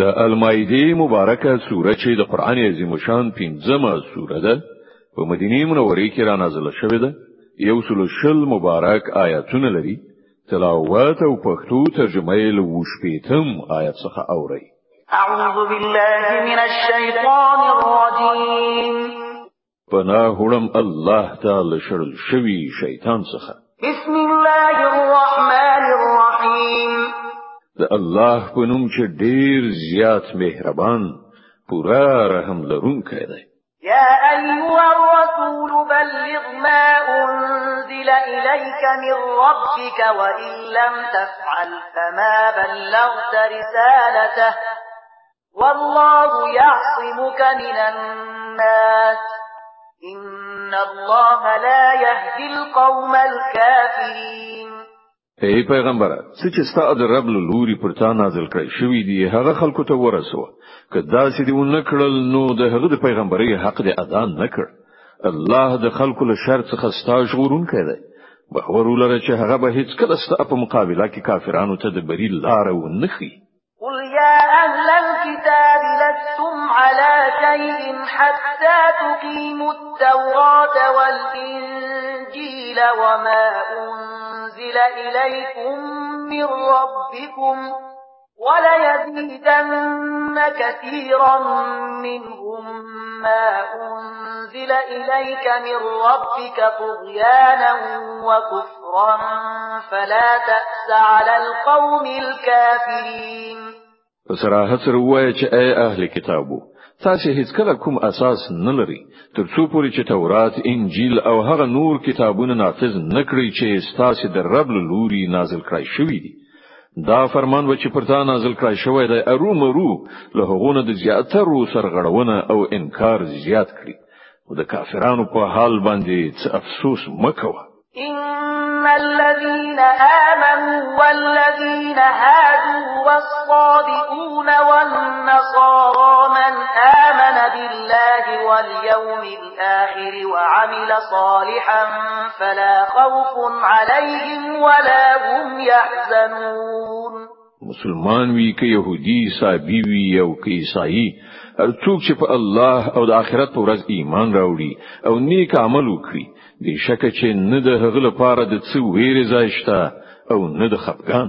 د المایده مبارکه سوره چې د قران عظیم شان پنځمه سوره ده په مدینه منوره کې را نازله شوې ده. یو سل شل مبارک آیاتونه لري. تلاوت او پښتو ترجمه یې له وشپېتم آیت څخه اوري اعوذ بالله من الشیطان الرجیم. پناه وړم الله تعالی شرل شوی شیطان څخه. بسم الله الرحمن الله په نوم چې ډیر زیات مهربان پورا رحم لرونکی دی. يا أيها الرسول بلغ ما أنزل إليك من ربك وإن لم تفعل فما بلغت رسالته. والله يعصمك من الناس. إن الله لا يهدي القوم الكافرين. ای پیغمبره چې ستاسو د رب لوري پر تا نازل کړی شوی دی هغه خلکو ته ورسوه که چې دی ونکړل نو د هغه د پیغمبري حق دی ادا نکړ الله د خلکو له شر څخه ستاسو ژغورون کړي بخور ولر چې هغه به هیڅ کله ستاسو په مقابله کې کافرانو ته د بری لار ونخي قل يا أهل الكتاب لستم على شيء حتى تقيموا التوراة والإنجيل وما أنزل أنزل إليكم من ربكم وليزيدن كثيرا منهم ما أنزل إليك من ربك طغيانا وكفرا فلا تأس على القوم الكافرين. فسراحت سره چې أي أهل کتابو تاسو هیڅ کله کوم اساس نه لري ترڅو پورې چې تورات انجیل او هغه نور کتابونه نافذ نکړي چې تاسو د رب لوري نازل کړی شوی دي. دا فرمان و چې پرتا نازل کړی شوی دی ارو مرو له هغو نه د زیاترو سرغړونه او انکار زیات کړي. د کافرانو په حال باندې افسوس مکوه إن الذين آمنوا والذين هادوا والصابئون والنصارى من آمن بالله واليوم الآخر وعمل صالحا فلا خوف عليهم ولا هم يحزنون مسلمان وی که يهودي صابي وی که څوک چې په الله أو د آخرت پر ورځ ایمان راوړي أو نیک عمل وکړي دی شک چې نه د هغه لپاره د څه ویرې ځایشته أو نه د خفقان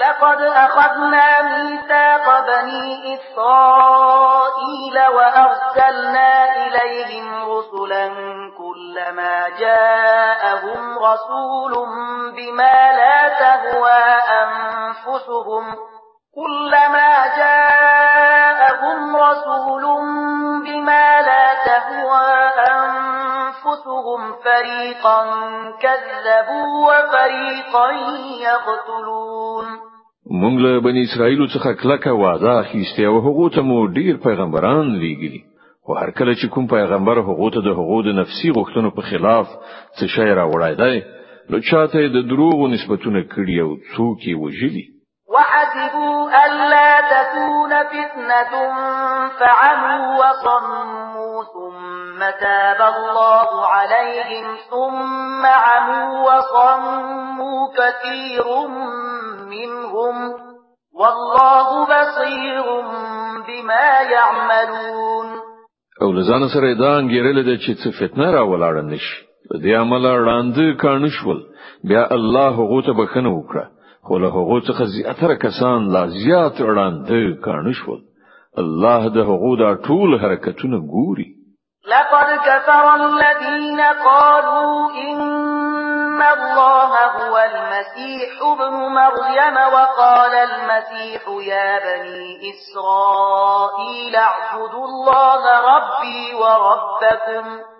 لقد أخذنا ميثاق بني إسرائيل وأرسلنا إليهم رسلا كلما جاءهم رسول بما لا تهوى أنفسهم كلما جاءهم رسول بما لا تهوى أنفسهم فريقا كذبوا وفريقا يقتلون. مونږ له بنی اسرائیل څخه کلکه وعده اخیسته أو هغه ته مو ډیر پیغمبران لیږلي خو هر کله چې کوم پیغمبر هغه ته د هغه د نفسي غوښتنو په خلاف څه شی راوړای دی نو چاته د دروغ نسبتونه کړی او څوک یې وژلي. وحسبوا ألا تكون فتنة فعموا وصموا ثم تاب الله عليهم ثم عموا وصموا كثير منهم والله بصير بما يعملون. أو لزان سره دا انګیرل د چې څه فتنه را ولاړ نشي دې عمل وړاندې کانشول بیا الله غوته بخنه وکړه. خو له هغه څخه زیاتره کسان لا زیات وړاندې کړنه شول. الله د هغو دا ټول حرکتونه ګوري. لقد كفر الذين قالوا إن الله هو المسيح ابن مريم وقال المسيح يا بني إسرائيل اعبدوا الله ربي وربكم.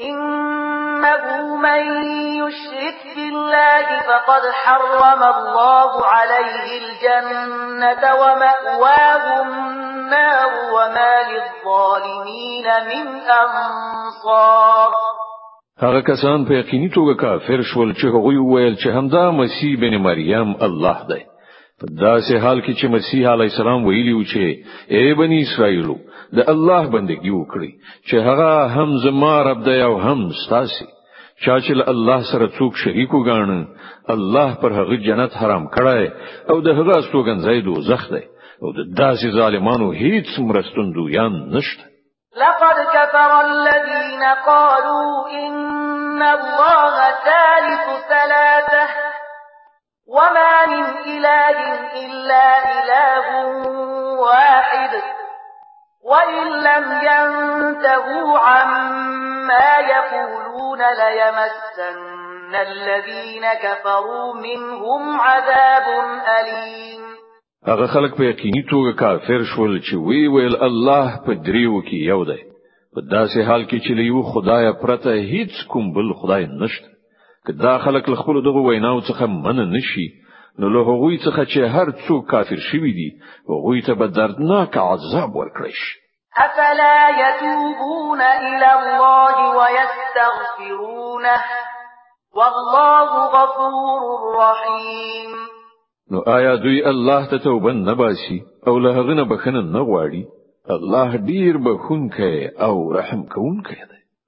إنه من يشرك بالله فقد حرم الله عليه الجنة ومأواه النار وما للظالمين من أنصار. هغه کسان په یقیني توګه کافر شول چې هغه ویل چې همدا مسیح بن مریم الله دی. په داسې حال کې چې مسیح علی السلام ویلی و چې اے بنی اسرائیلو د الله بندگی وکړي چې هغه هم زما رب دی او هم ستاسي چا چې الله سره څوک شریک وګاڼه الله پر هغه جنت حرام کړای او د هغه سوګن زید دوزخ دی. او د داسې ظالمانو هیڅ مرستندویان نشته. لقد كفر الذين قالوا إن الله ثالث ثلاثة وما من إله إلا إله واحد وإن لم ينتهوا عما يقولون ليمسن الذين كفروا منهم عذاب أليم. هغه خلک په یقیني توګه کافر شول چې وی ویل الله په دریو کې یو دی. په داسې حال کې چې یو خدای پرته هیڅ کوم بل خدای نشته. که دا خلک له خپل دغه ویناو څخه من نشي نو له هغوی څخه چې هر څوک کافر شوی دي هغوی ته به دردناک عذاب ورکړي شي أفلا يتوبون إلى الله ويستغفرونه؟ والله غفور رحيم. نو آیا دوی الله ته توبه نه باسي او له هغه نه بخښنه نه غواړي؟ الله ډیر بخښونکی او رحم کوونکی دی.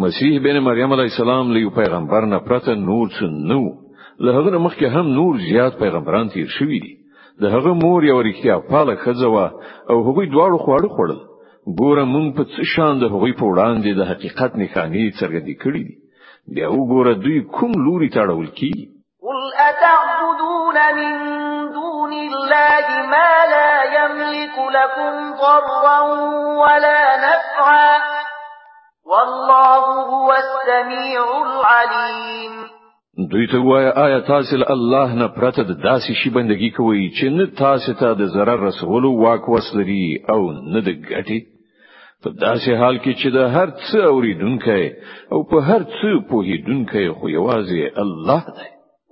مسیح بن مریم علیه السلام له پیغمبر نه پرته نور څه نو له هغه مخکې هم نور زیات پیغمبران تیر شوي دي. د هغه مور یو رښتیا پاله ښځه وه او هغوی دواړو خواړه خوړل. ګوره مونږ په څه شان د هغوی په وړاندې د حقیقت نښانې څرګندې کړې دي. بیا وګوره دوی کوم لوري تړول کی قل اتعبدون من دون الله ما لا يملك لكم ضرا ولا نفعا والله هو السميع العليم. دوی ته وای آیا تاسو الله نه پرته د داسې شی بندگی کوي چې نه تاسو ته د zarar رسولو واک وسلري او نه د ګټي په داسې حال کې چې د هر څه اوریدونکي او په هر څه پوهیدونکي خو یوازې الله دی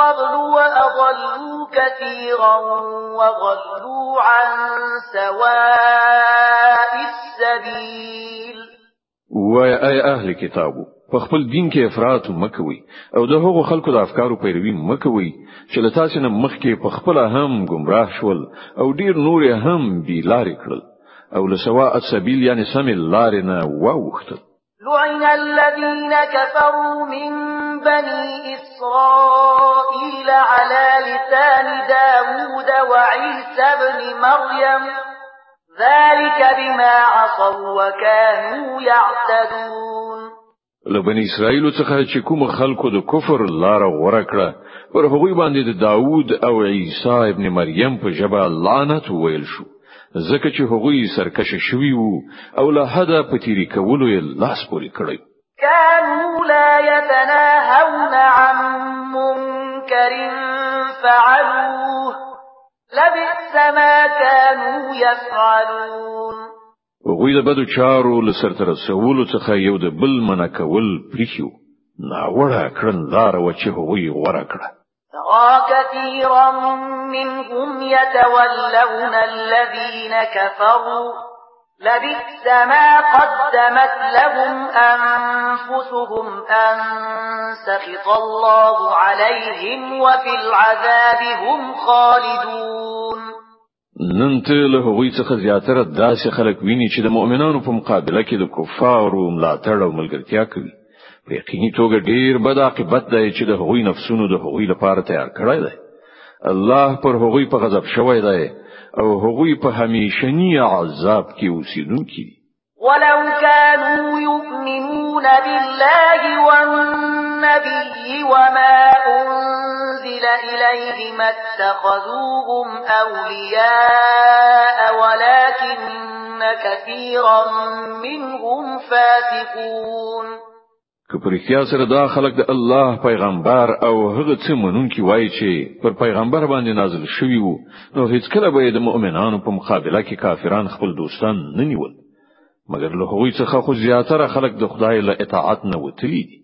قبل وأضلوا كثيرا وضلوا عن سواء السبيل. ويا أهل كتابه په خپل دین کې إفراط مکوي او د هغو خلکو د افکارو پیروي مکوي چې له تاسو نه مخکې په خپل هم گمراه شول او ډیر نور هم بي لارې کړل او له سواء السبيل یعنی سم لارې نه واوختل لعن الذين كفروا من بني إسرائيل على لسان داود وعيسى بن مريم ذلك بما عصوا وكانوا يعتدون. له بنی اسرائیل څخه چې کوم خلکو د کفر لار غوړه باندې د داوود او عیسی ابن مریم په ژبه لعنت ویل شو. ځکه چې هغوی سرکشه شوی وو او له حدا پتیری کولو یې لاس پورې کړی. كانوا لا يتناهون عن منكر فعلوه. لبئس ما كانوا يفعلون. هغوی د بدو چارو لسرته رسولو څخه یو د بل منع کول پریښو ناوړه کړن لار و چې هغوی غوړه کړه كثيرا منهم يتولون الذين كفروا لبئس ما قدمت لهم أنفسهم أن سخط الله عليهم وفي العذاب هم خالدون. نن ته له هغوی څخه زیاتره داسې خلک ویني چې د مؤمنانو په مقابله کې د کفارو ملاتړ أو ملګرتیا کوي. په یقیني توګه ډیر بد عاقبت دی چې د هغوی نفسونو د هغوی لپاره تیار کړی دی. الله پر هغوی په غضب شوی دی أو هغوی په همیشنی عذاب کې اوسیدونکي دي. ولو كانوا يؤمنون بالله والنبي وما أنزل إليه ما اتخذوهم أولياء ولكن كثيرا منهم فاسقون. که پر اختیار سره دا خلق د الله پیغمبر او هغه څه مونږ وایي چې پر پیغمبر باندې نازل شوی وو نو هیڅ کله به د مؤمنانو په مقابله کې کافران خپل دوستان نه نیول. مګر له هغوی څخه خو زیاتره خلق د خدای له اطاعت نه وتلی دي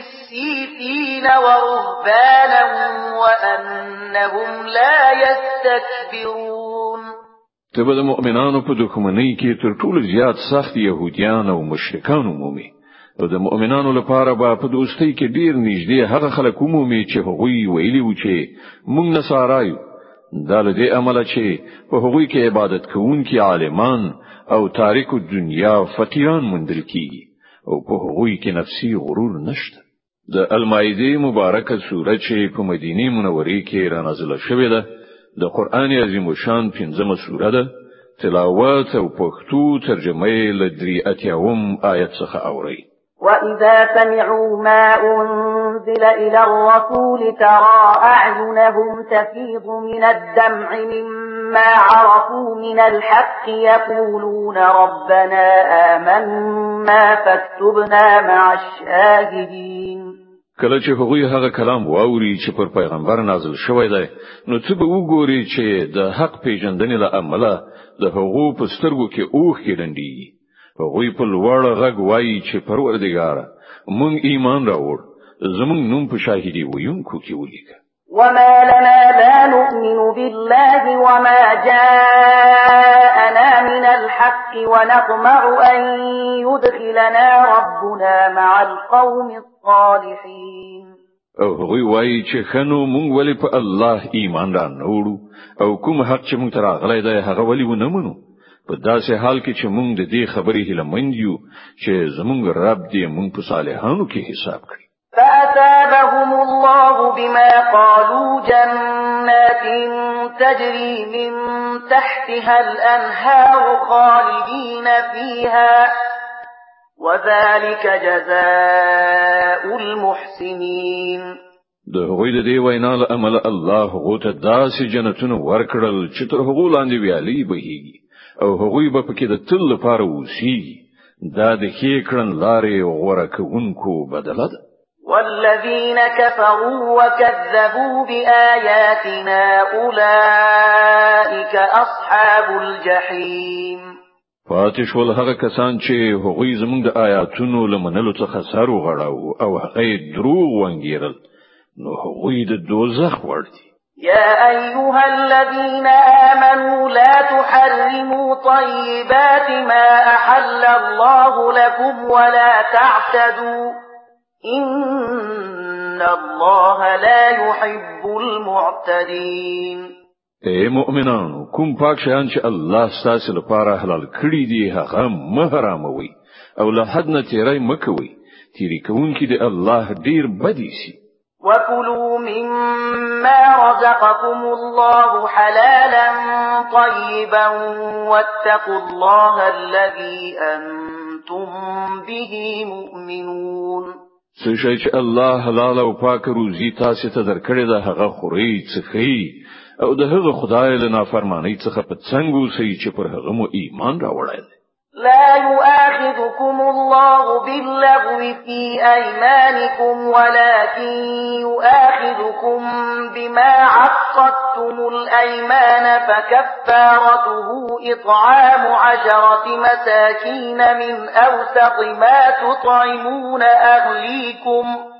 قسيسين ورهبانا وأنهم لا يستكبرون. تبه د مؤمنانو په دښمنۍ کې تر ټولو زیات سخت يهوديان او مشرکان مومي او د مؤمنانو لپاره به په دوستۍ کې ډیر نږدې هغه خلک مومي چې هغوی ویلي و چې موږ نصارایو دا له دې عمله چې په هغوی کې عبادت کوونکي عالمان او تاریکو دنیا فقیران مندل کیږي. او په هغوی کې نفسي غرور نشته د المایده مبارکه سوره چې په مدینه منوره کې را نازله شوې ده د قرآن عظیم شان پنځمه سوره ده. تلاوت أو پښتو ترجمه یې لدري اتیاوم آیت څخه اوري وإذا سمعوا ما أنزل إلى الرسول ترى أعينهم تفيض من الدمع مما عرفوا من الحق يقولون ربنا آمنا فاكتبنا مع الشاهدين کله چې هغوی هغه کلام واوري چې پر پیغمبر نازل شوی دی نو څه به وګوري چې د حق پیژندنې له امله د هغو په سترګو کې اوښ کېدندي هغوی په لوړ غږ وایي چې پروردګار مونږ ایمان راوړ زمونږ نوم په شاهدي ویونکو کې ولیکه. وما لنا لا نؤمن بالله وما جاءنا من الحق ونطمع أن يدخلنا ربنا مع القوم الصالحين. او هغوی وایي چې خنو مونږ ولې په الله ایمان را نوړو او کوم حق چې مونږ تراغلی دی هغه ولې ونه منو؟ په داسې حال کې چې موږ د دې خبرې هله مند یو چې زموږ رب دې موږ په صالحانو کې حساب کړي. فأثابهم الله بما قالوا جنات تجري من تحتها الأنهار خالدين فيها وذلك جزاء المحسنين. د هغوی د دې وینا له عمل الله غوته داسې جنتونه ورکړل چې تر هغو لاندې ویالي بهيږي أو هغوی به پکې د تل لپاره وسی دا د ښې کړن لارې غوړه کوونکو بدله ده. والذين كفروا وكذبوا بآياتنا أولئك أصحاب الجحيم پاتې شول هغه کسان چې هغوی زموږ د آیاتونو لمنلو څخه سر وغړاو او هغه دروغ وانګیرل. نو هغوی د دوزخ ورته يا أيها الذين آمنوا لا تحرموا طيبات ما أحل الله لكم ولا تعتدوا. إن الله لا يحب المعتدين. اے مؤمنانو کوم پاک شیان چې الله ستاسو لپاره حلال کړی دی هغه مه حراموئ او له حد نه تیری مکوي تیری کوونکی دی الله ډیر بد ایسي. وكلوا مما رزقكم الله حلالا طيبا واتقوا الله الذي أنتم به مؤمنون. چې الله حلال او پاک روزي تاسو ته درکړي ده هغه خوري أو د هغه خدای له نافرمانی څخه په څنګه سي چې پر هغه مو ایمان راوړل لا يؤاخذكم الله باللغو في أيمانكم ولكن يؤاخذكم بما عقدتم الأيمان فكفارته إطعام عشرة مساكين من أوسط ما تطعمون أهليكم.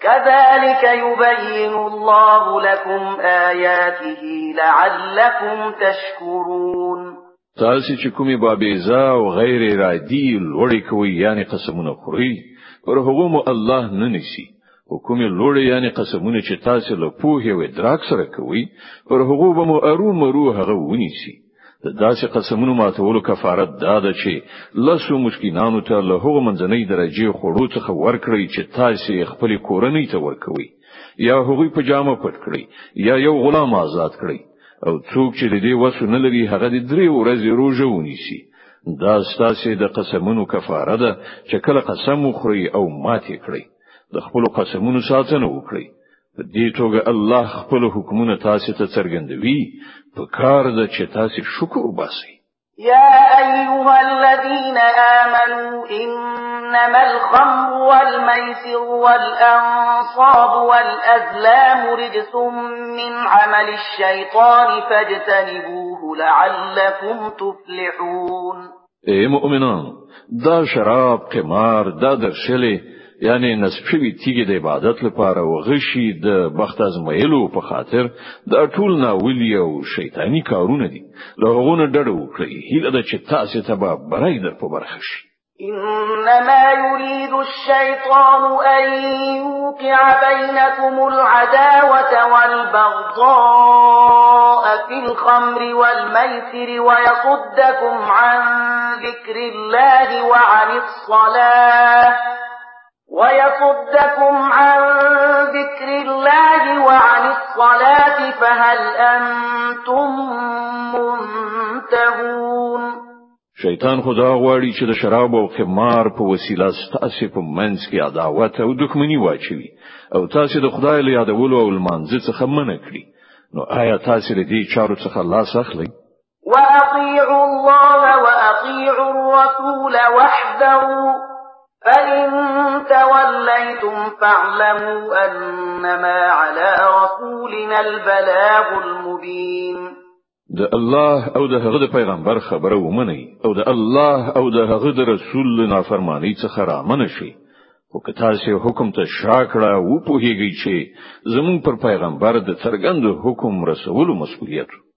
كذلك يبين الله لكم آياته لعلكم تشكرون. تاسې چې کومې بابېزه او غیر ارادي لوړې کوي یعنی قسمونه خوري پر هغه مو الله نه نیسي حکم لوړ یعنی قسمونه چې تاسو له پوهې او ادراک سره کوي پر هغه مو ارو مرو هغه ونیسي داسې قسمونو ماتولو کفارت دا ده چې لسو مسکینانو ته له هغه منځنۍ درجه خوړو څخه ورکړي چې تاسو خپل کورنۍ ته ورکوي یا هغوی په جامه پټ کړی یا یو غلام آزاد کړی او څوک چې د دې وسو نه لري هغه د درې ورځې روزه ونیسي. دا ستاسو د قسمونو کفاره ده چې کله قسم وخوري او ماتې کړی د خپل قسمونو ساتنه وکړي په دې توګه الله خپل حکمونه تاسو ته څرګندوي په کار د چې تاسو شکر وباسئ. يا أيها الذين آمنوا إنما الخمر والميسر والأنصاب والأزلام رجس من عمل الشيطان فاجتنبوه لعلكم تفلحون. اے مؤمنان دا شراب قمار دا درشلی یعنی نسب شوی تیګه د عبادت لپاره أو غشي د بخت ازمایلو په خاطر د ټول ناولی أو شیطانی کارونه دي. هغه ډډه وکړي هیله د چې تاسو ته به برای در په برخه شي. إنما يريد الشيطان أن يوقع بينكم العداوة والبغضاء في الخمر والميسر ويصدكم عن ذكر الله وعن الصلاة ويصدكم عن ذكر الله وعن الصلاة فهل أنتم منتهون؟ شیطان خدا غواړي چې د شراب أو خمار په وسیله ستاسو په منځ کې عداوت أو دښمنی واچوي او تاسو د خدای له یادولو او لمانځه څخه منع کړی نو آیا تاسو د دې چارو څخه لاس اخلئ؟ وأطيعوا الله وأطيعوا الرسول واحذروا فإن توليتم فاعلموا أنما على رسولنا البلاغ المبين د الله او د هغه پیغمبر خبره ومني أو د الله او د هغه رسول خو که تاسو حکم ته شاکړه أو په چې زمون پر پیغمبر د حکم مسؤلیت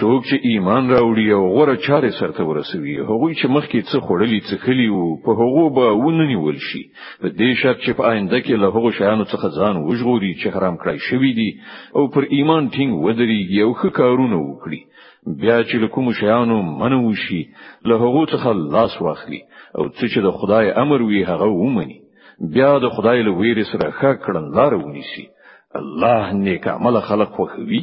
څوک چې ایمان راوړي او غوره چارې سرته ورسوي. هغوی چې مخکې څه خوړلي څښلي وو په هغو به وننیول شي. په دې شرط چې په آینده کې له هغو شیانو څخه ځان وژغوري چې حرام کړی شوی دي او پر ایمان ټینګ ودرېږي او ښه کارونه وکړي. بیا چې کوم شیانو منو شي له هغو څخه لاس واخلي او څه چې د خدای امر وي هغه ومني. بیا د خدای له ویرې سره ښه کړنلار ونیسي. الله نیک عمل خلق خوښوي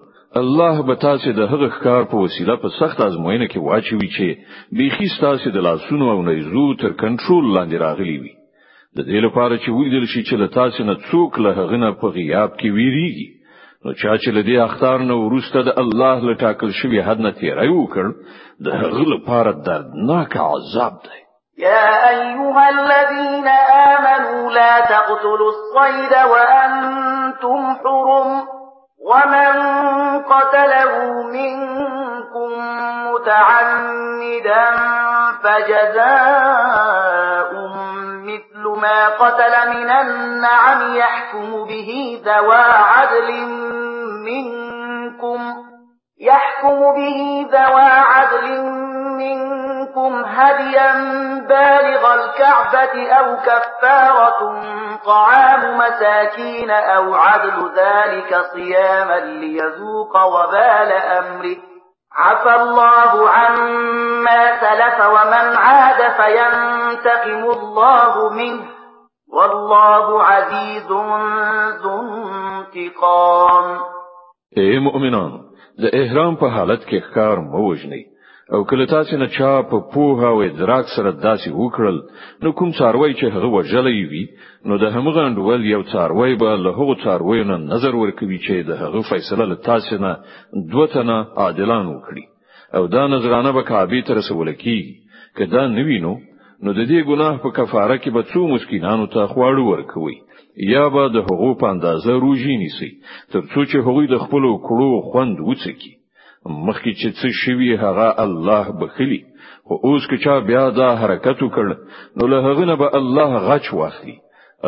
الله به تاسو د هغه ښکار په وسیله په سخت ازموینه کې واچوي چې بيخي تاسو د لاسونو او نېزو تر کنټرول لاندې راغلي وي. د دې لپاره چې ولیدل شي چې له تاسو نه څوک له هغه نه په غیاب کې ویریږي. نو چا چې له دې اخطار نه ورسته د الله له ټاکل شوی حد نه تیری وکړ د هغه لپاره دردناک عذاب دی. يا أيها الذين آمنوا لا تقتلوا الصيد وأنتم حرم ومن قتله منكم متعمدا فجزاء مثل ما قتل من النعم يحكم به ذوى عدل منكم يحكم به ذوى عدل منكم هديا بالغ الكعبة أو كفارة طعام مساكين أو عدل ذلك صياما ليذوق وبال أمره. عفى الله عما سلف ومن عاد فينتقم الله منه. والله عزيز ذو انتقام. اے مؤمنان د احرام په حالت کې ښکار مه کوئ او که له تاسو نه چا په پوها او ادراک سره داسې وکړل نو کوم څاروي چې هغه وژلې وي نو د همغه انډول یو څاروي به له هغه څاروي نه نظر ورکوي چې د هغه فیصله له تاسو نه دوه تنه عادلان وکړي. او دا نظرانه به کعبه ته رسول کیږي. که دا نه وي نو نو د دې ګناه په کفاره کې به څو مسکینانو ته خواړه ورکوي یا به د حقوق په اندازه روزي نیسي ترڅو چې هغوی د خپل کړو خوند وڅکي مخکې چې څه شوی هغه الله بخښلی خو اوس که چا بیا دا حرکت وکړ نو له هغه نه به الله غچ واخلي.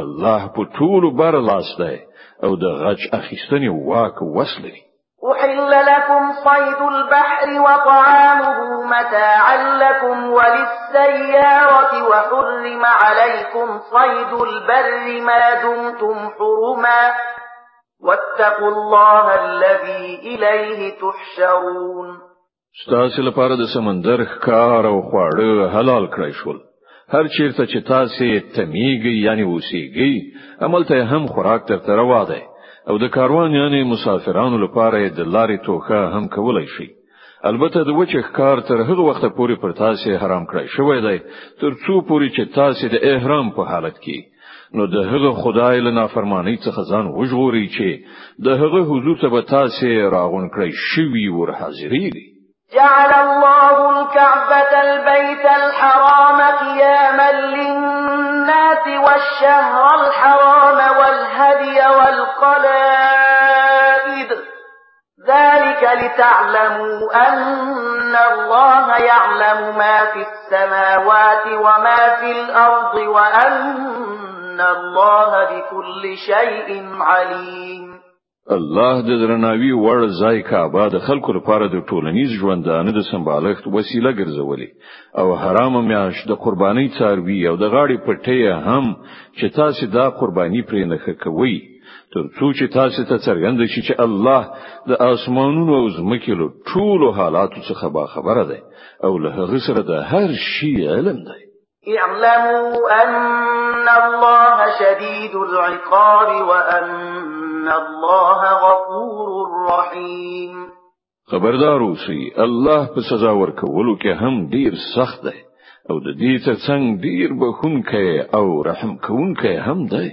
الله په ټول برلاس دی او د غچ اخیستنې واک وسلري أحل لكم صيد البحر وطعامه متاعا لكم وللسيارة وحرم عليكم صيد البر ما دمتم حرما واتقوا الله الذي إليه تحشرون. ستاسو لپاره د سمندر ښکار او خواړه حلال کړی شول. هر چیرته چې تاسو تمیږي یعنی اوسېږي عمل ته هم خوراک تر تروا ده او د کاروان یعنی مسافرانو لپاره د لارې توښه هم کولای شي البته د وچه ښکار تر هغه وخت پورې پر تاسو حرام کړی شوی دی تر څو پورې چې تاسو د احرام په حالت کې نو د هغه خدای له نافرمانی څخه ځان وژغوري چې د هغه حضور ته به تاسو راغون کړی شوی ور حاضرېږي. جعل الله الكعبة البيت الحرام قياما للناس والشهر الحرام والهدي والقلائد. ذلك لتعلموا أن الله يعلم ما في السماوات وما في الأرض وأن ان الله بكل شيء عليم. الله د درناوي وړ ځای کعبه د خلکو لپاره د ټولنیز ژوندانه د سمبالښت وسیله ګرځولې. او حرام میاش د قرباني څاروي او د غاړي پټي هم چې تاسو دا قرباني پرې نه کوي تر څو چې تاسو ته څرګند شي چې الله د اسمانونو او زمکو له ټولو حالاتو څخه با خبره ده او له هغه سره د هر شي علم ده اعلموا أن الله شديد العقاب وأن الله غفور رحيم. خبردار اوسئ الله په سزا ورکولو کې هم ډیر سخت دی. أو د دې ترڅنګ ډیر بخونکی أو رحم کوونکی هم دی.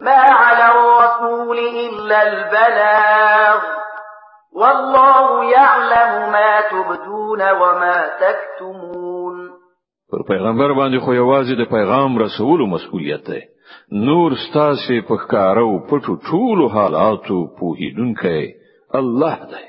ما على الرسول إلا البلاغ. والله يعلم ما تبدون وما تكتمون. پر پیغمبر باندې خو یوازې د پیغام رسولو مسؤلیت دی. نور ستاسو په ښکارو پټو ټولو حالاتو پوهیدونکی الله دی.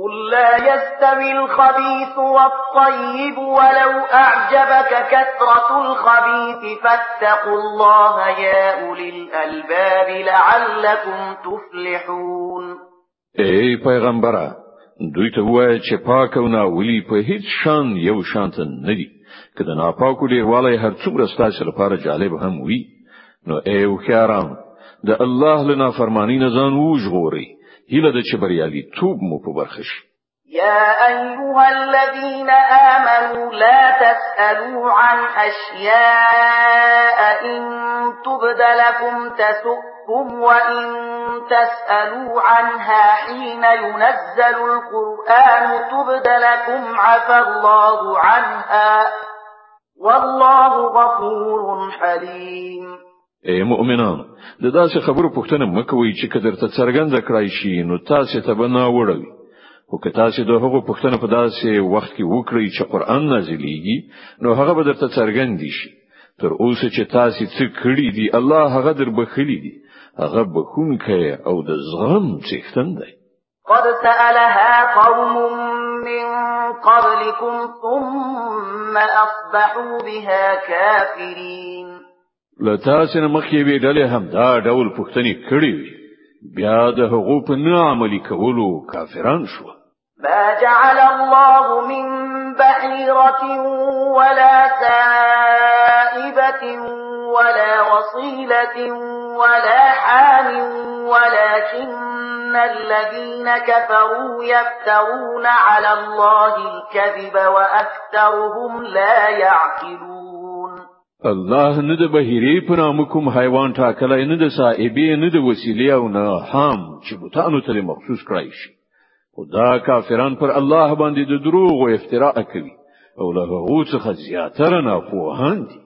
قل لا يستوي الخبيث والطيب ولو أعجبك كثرة الخبيث فاتقوا الله يا أولي الألباب لعلكم تفلحون. ای پیغمبره دوی ته وایي چې پاک او ناولي په هیڅ شان یو شانت نه دي که د ناپاکو ډیروالی هر څومره ستاسو لپاره جالب هم وي نو اې هوښیارانو د الله له نافرمانۍ نه ځان وژغوري هیله ده چې بریالیتوب مو په برخه شي يا أيها الذين آمنوا لا تسألوا عن أشياء إن تبد لكم تسؤكم وإن تسألوا عنها حين ينزل القرآن تبد لكم عفا الله عنها. والله غفور حليم. اے مؤمنان د داسې خبرو پوښتنه مکوئ چې که درته څرګند کړای شي نو تاسو ته به نه وړوي خو که تاسو د هغو پوښتنه په داسې وخت کې وکړئ چې قران نازلېږي نو هغه به درته څرګند شي. تر اوسه چې تاسو څه کړی دي الله هغه در بخښلی دي. هغه بخونکی او د زغم څښتن دی قد سألها قوم من قبلكم ثم أصبحوا بها كافرين. لتاسن مخې وی ډلې هم دا ډول پوښتنې کړې وي. بیا د حقوق نه عملي کولو کافران شو ما جعل الله من بحيرة ولا سائبة ولا وصيلة ولا حام ولكن الذين كفروا يفترون على الله الكذب وأكثرهم لا يعقلون. الله د بهيري په نام کوم حیوان ټاکلای نه د نه هم چې ته مخصوص کړای شي خدا کافران پر الله باندې دروغ أو افتراء کوي. أو له هغه څخه زیاتره دي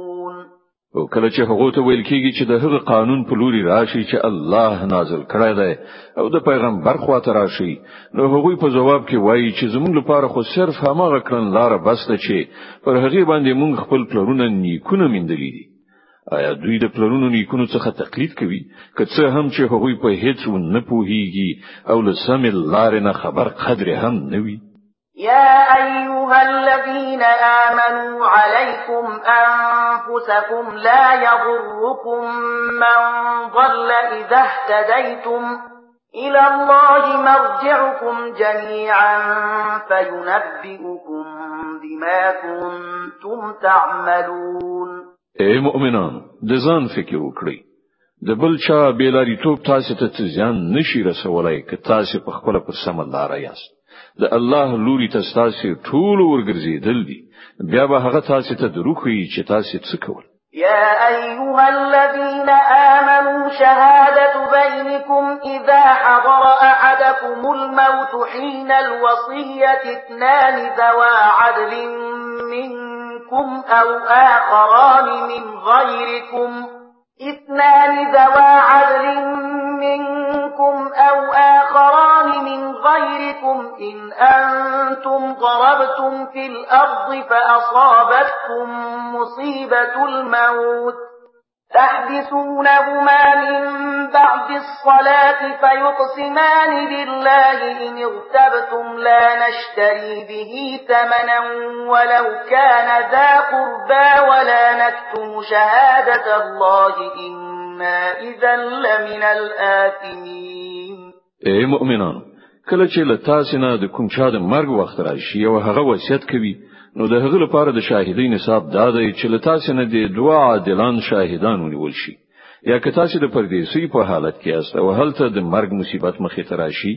او کله چې هغه ته ویل کیږي چې د هغه قانون په لوري راشي چې الله نازل کړی دی او د پیغمبر خواته راشي نو هغه په جواب کې وایي چې زموږ لپاره خو صرف هماغه کړن لار بس ده چې پر هغه باندې موږ خپل پلرونه نیکونه میندلې دي. آیا دوی د پلرونو نیکونو څخه تقلید کوي؟ که څه هم چې هغه په هیڅ نه پوهیږي او له سم لارې نه خبر قدر هم نه وي يا أيها الذين آمنوا عليكم أنفسكم لا يضركم من ضل إذا اهتديتم إلى الله مرجعكم جميعا فينبئكم بما كنتم تعملون. اے مؤمنان د ځان فکر وکړئ. د بل تاسو ته ځان نشي رسولای که تاسو په خپل پر سم لار یاست. د الله لوري ته تاسو ټول ورګرځیدل دي. بیا به هغه تاسو ته دروخی چې تاسو څه کول. يا أيها الذين آمنوا شهادة بينكم إذا حضر أحدكم الموت حين الوصية اثنان ذوى عدل منكم أو آخران من غيركم. اثنان ذوى عدل منكم أو آخران من غيركم إن أنتم ضربتم في الأرض فأصابتكم مصيبة الموت تحبسونهما من بعد الصلاة فيقسمان بالله إن ارتبتم لا نشتري به ثمنا ولو كان ذا قربى ولا نكتم شهادة الله إنا إذا لمن الآثمين اے مؤمنان کله چې له تاسو نه د کوم چا د مرګ وخت راشي او هغه وصیت کوي نو د هغه لپاره د شاهدۍ نصاب دا دی چې له تاسو نه د دوه عادلان شاهدان ونیول شي. یا که تاسو د پردیسۍ په حالت کې یاست او هلته د مرګ مصیبت مخې ته راشي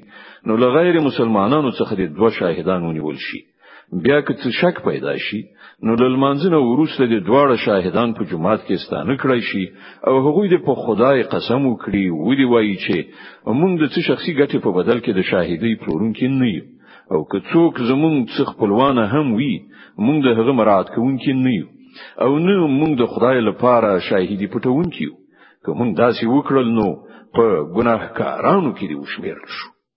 نو له غیر مسلمانانو څخه د دوه شاهدان ونیول شي بیا که څه شک پیدا شي له لمانځه نه وروسته د دواړه شاهدان په جماعت کې ستانه کړی شي او هغه د په خدای قسم وکړي. ودی وایي چې موږ د څه شخصي ګټې په بدل کې د شاهدۍ پلورونکي نه یو؟ او که څوک زمونږ څوک خپلوان هم وي مونږ د هغه مراعات کوونکي نه یو. او نه مونږ د خدای لپاره شاهدی پټونکي یو. که مونږ داسې وکړل نو په ګناهکارانو کې دی وشمیرل شو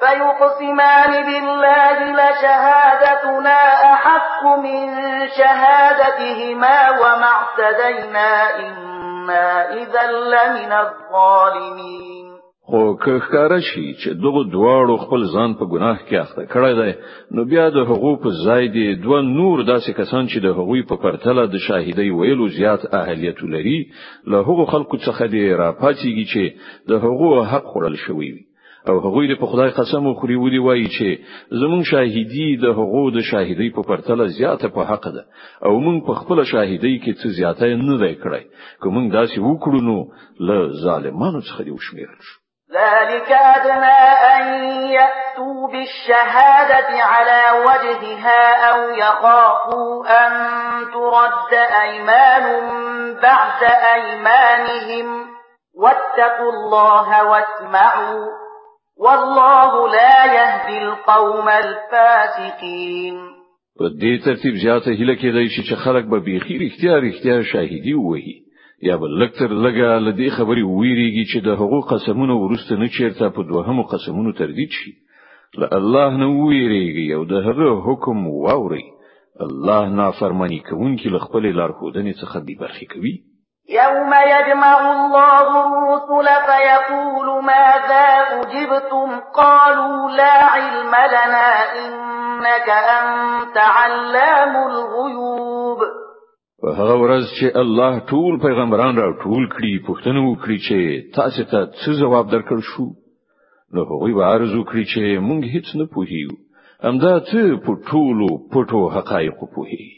فيقسمان بالله لشهادتنا أحق من شهادتهما وما اعتدينا إنا إذا لمن الظالمين. خو که شي چې دغه دواړو خپل ځان په ګناه کې اخته کړی دی نو بیا د حقوق په دوه نور داسې کسان چې د حقوق په پرتله د شاهدۍ ویلو زیات اهلیت لري له هغو خلکو څخه دی را پاتېږي چې د حقوق حق خورل شوی وي. او هغوی د خدای قسم خوري ودی وایي چې زمون شاهدی د هغو د شاهدی په پرتله زیاته په حق ده أو مونږ په خپل شاهدی کې څه زیاته نه دی کړی. کوم داسې وکړو نو له ظالمانو څخه دی وشمیرل ذلك أدنى أن يأتوا بالشهادة على وجهها أو يخافوا أن ترد أيمان بعد أيمانهم. واتقوا الله واسمعوا. والله لا يهدي القوم الفاسقين. په دې ترتیب زیاته هله کېدای شي چې خلک به بيخي اختیار اختیار شاهدي وایي یا بل لکتر لګه لدی خبري ویریږي چې د حقوق قسمونو ورسته نه چیرته په دوهمو قسمونو تردید شي. له الله نه ویریږي او د هغه حکم واوري الله نافرمانی کوونکی له خپل لارښودنې څخه دی برخې کوي يوم يجمع الله الرسل فيقول ماذا أجبتم؟ قالوا لا علم لنا إنك أنت علام الغيوب په هغه ورځ چې الله ټول پیغمبران را ټول کړي پوښتنه وکړي چې تاسو ته څه جواب درکړ شو؟ نو هغوی به عرض وکړي چې مونږ هیڅ نه پوهیو. همدا ته په ټولو پټو حقایق پوهیږي.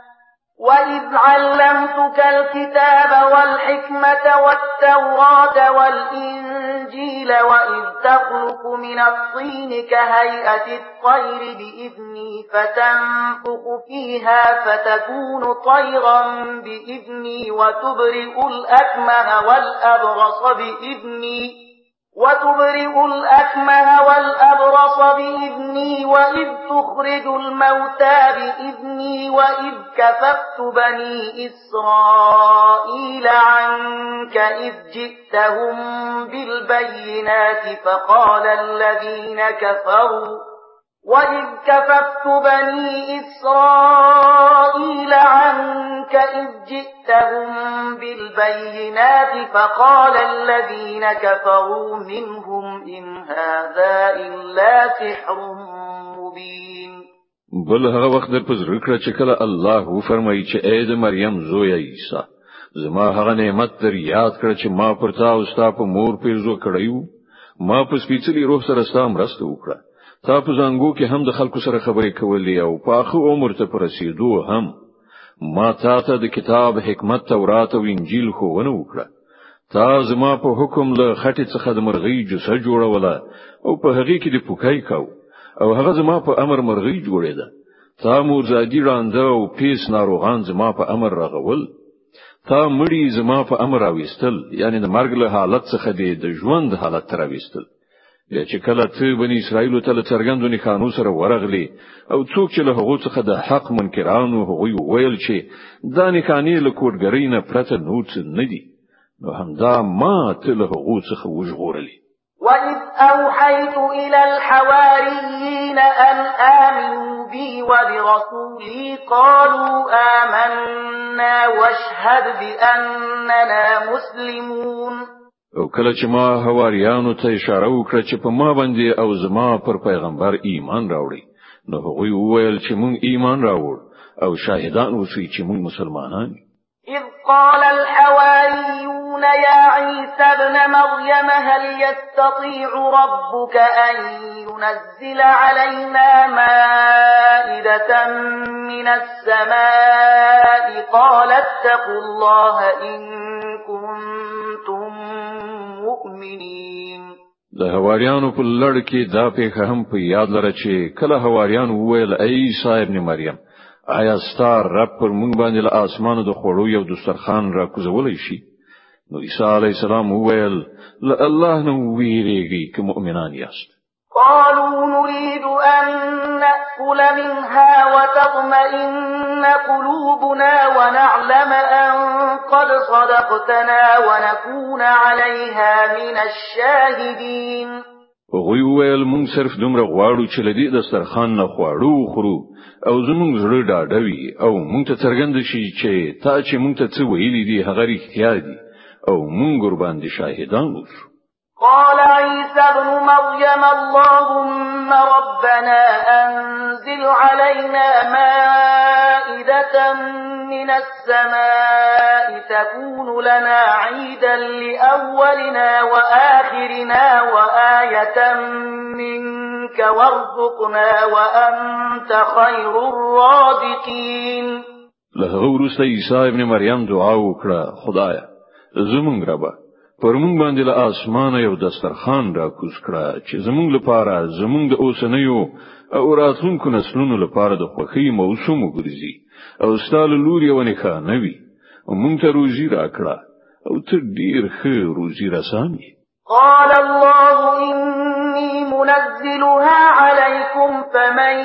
وإذ علمتك الكتاب والحكمة والتوراة والإنجيل وإذ تخلق من الطين كهيئة الطير بإذني فتنفخ فيها فتكون طيرا بإذني وتبرئ الأكمه والأبرص بإذني وتبرئ الأكمه والأبرص بإذني وإذ تخرج الموتى بإذني وإذ كففت بني إسرائيل عنك إذ جئتهم بالبينات فقال الذين كفروا وإذ كففت بني إسرائيل عنك إذ جئتهم فقال الذين كفروا منهم إن هذا إلا سحر مبين. بل هغه وخت در په زړه کړه چې کله الله فرمایي چې اې د مریم زوی عیسی زما هغه نعمت در یاد کړه چې ما پر تا او ستا په مور پیرزو کړی و ما په سپېڅلي روح سره ستاسو مرسته وکړه. تا په زانګو کې هم د خلکو سره خبرې کولې او په پوخ عمر ته په رسیدو هم ما تا ته د کتاب حکمت تورات او انجیل ښوونه وکړه تا زما په حکم له خټې څخه د مرغۍ جوسه جوړوله او په هغه کې دې پوکی کاوه او هغه زما په امر مرغۍ جوړېده. تا مورزادي ړانده او پیس ناروغان زما په امر رغول تا مړی زما په امر راويستل یعنی د مرګ له حالت څخه د ژوند حالت راويستل بیا چې کله ته بنی اسرائیل ته له څرګندو نښانو سره ورغلی او څوک چې له هغه څخه د حق منکرانو هغه ویل چې دا نښانې له کوډګرۍ نه پرته نور څه نه دي نو هم ما ته له هغه څخه وژغورلی وَإِذْ أَوْحَيْتُ إِلَى الْحَوَارِيِّينَ أَنْ آمِنُوا بِي وَبِرَسُولِي قَالُوا آمَنَّا وَاشْهَدْ بِأَنَّنَا مُسْلِمُونَ. او کله چې ما حواریانو ته اشاره وکړه چې په ما باندې او زما پر پیغمبر ایمان راوړي. نو هغوی وویل چې مونږ ایمان راوړ أو شاهدان اوسئ چې مونږ مسلمانان إذ قال الحواريون يا عيسى ابن مريم هل يستطيع ربك أن ينزل علينا مائدة من السماء؟ قال اتقوا الله إن كنتم مؤمنين. د حواریانو په لړ کې دا پیښه هم په یاد لره چې کله حواریانو وویل ای عیسی ابن مریم آیا ستا رب پر مونږ باندې له آسمانه د خوړو یو دسترخوان را کوزولای شي؟ نو عیسی علیه السلام وویل له الله نه وویریږي که مؤمنان یاست. قالوا نريد أن نأكل منها وتطمئن قلوبنا ونعلم أن قد صدقتنا ونكون عليها من الشاهدين. هغوی وویل مونږ صرف دومره غواړو چې له دې دسترخوان نه خواړه وخورو او زمونږ زړه ډاډه وي او مونږ ته څرګند شي چې تا چې مونږ ته څه ویلي دي هغه رښتیا دي. او مونږ ور باندې شاهدان اوسو قال عيسى ابن مريم اللهم ربنا أنزل علينا مائدة من السماء تكون لنا عيدا لأولنا وآخرنا وآية منك وارزقنا وأنت خير الرازقين. وروسته عیسی ابن مریم دعا وکړه خدایا زمونږ ربه. پر مونږ باندې له اسمانه یو دسترخوان را کوز کړه چې زمونږ لپاره زمونږ د اوسنیو او راتلونکو نسلونو لپاره د خوښۍ موسم وګرځي. او ستا له لوري یوه نښه وي مونږ ته روزي راکړه. او ته ډیر ښه روزي رساني قال الله منزلها عليكم فمن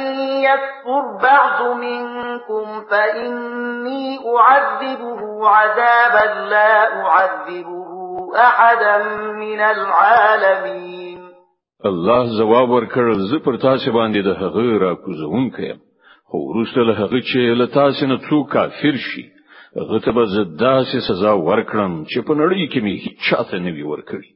يكفر بعد منكم فإني أعذبه عذابا لا أعذبه أحدا من العالمين. الله جواب ورکړ زه پر تاسو باندې د هغه را کوزونکې خو وروسته له هغه چې له تاسو نه څوک کافر شي هغه ته به زه سزا ورکړم چې په نړۍ کې مې هیڅ چاته نه وي ورکړي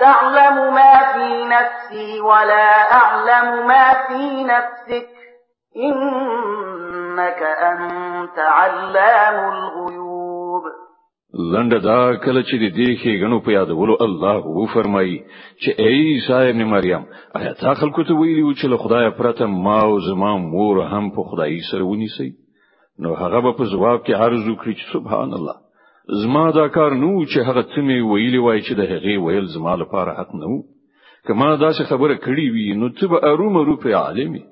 تعلم ما في نفسي ولا أعلم ما في نفسك. إنك أنت علام الغيوب. لنډه دا کله چې د دې ښېګڼو په یادولو الله وو فرمایي چې ای عیسی ابن مریم آیا تا خلکو ته ویلي چې له خدای پرته ما او زما مور هم په خدایۍ سره ونیسي نو هغه په جواب کې عرض وکړي چې سبحان الله. زما دا کار نو چې هغه څه می ویلی وای چې د هغه ویل زما لپاره حق نه وو کما دا څه خبره کړې وي نو ته به ارومرو پرې عالم یې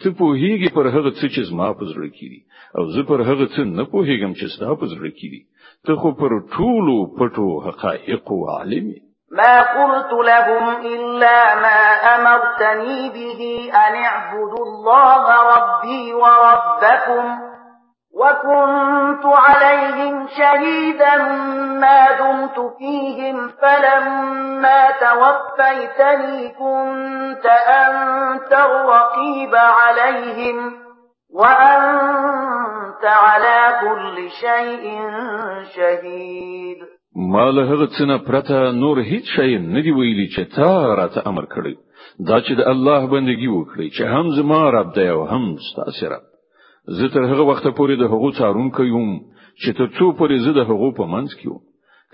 ته پوهیږي پر هغه څه چې زما په زړه کې دي. او زه پر هغه څه نه پوهیږم چې ستا په زړه کې دي. ته خو پر ټولو پټو حقایقو عالم یې ما قلت لهم إلا ما أمرتني به أن اعبدوا الله ربي وربكم وكنت عليهم شهيدا ما دمت فيهم فلما توفيتني كنت أنت الرقيب عليهم وأنت على كل شيء شهيد. ما له هغه پرته نور هیڅ شی نه دی ویلي چې تا راته أمر کړی. دا چې د الله بندگی وکړي چې هم زما رب دی أو هم ستاسو رب. زه تر هغه وخت پورې د هغو څارونکو یم چې تر څو پورې زه د هغو په منځ کې یم.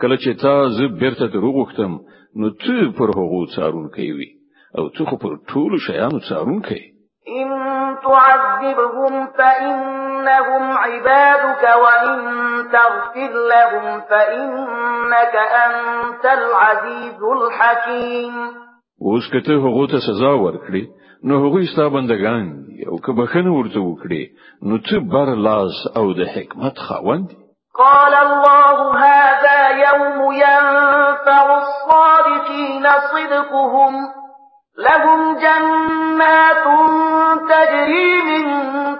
کله چې تا زه بیرته در وغوښتم نو ته پر هغو څارونکو وي او ته خو پر ټولو شیانو څارونکو إن تعذبهم فإنهم عبادك وإن تغفر لهم فإنك أنت العزيز الحكيم اوس که ته هغه ته سزا ورکړي نو هغه ستا بندگان او که بخښنه ورته وکړي نو ته برلاس او د حکمت خاوند قال الله هذا يوم ينفع الصادقين صدقهم لهم جنات تجري من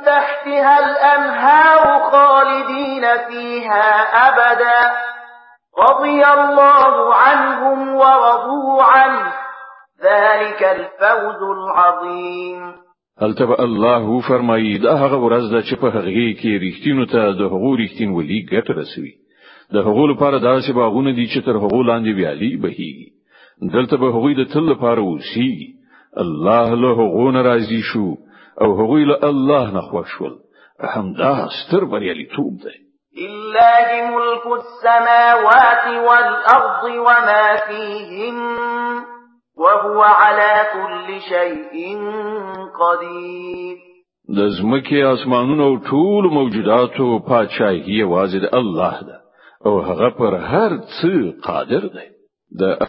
تحتها الأنهار خالدين فيها أبدا. رضي الله عنهم ورضوا عنه. ذلك الفوز العظيم. هلته به الله فرمایي دا هغه ورځ ده چې په هغه کې ریښتینو ته د هغو ریښتینولي ګټه رسوي. د هغو لپاره داسې باغونه دي چې تر هغو لاندې ویالي بهيږي دلته به هغوی د تل لپاره اوسي الله له هغو نه راضي شو او هغوی له الله نه خوښ شول. همدا ستر بریالیتوب دی. لله ملك السماوات والأرض وما فيهن وهو على كل شيء قدير. د زمکه اسمانونو ټول موجوداتو پادشاهي یوازې د الله ده. أو هغه پر هر څه قادر دی. د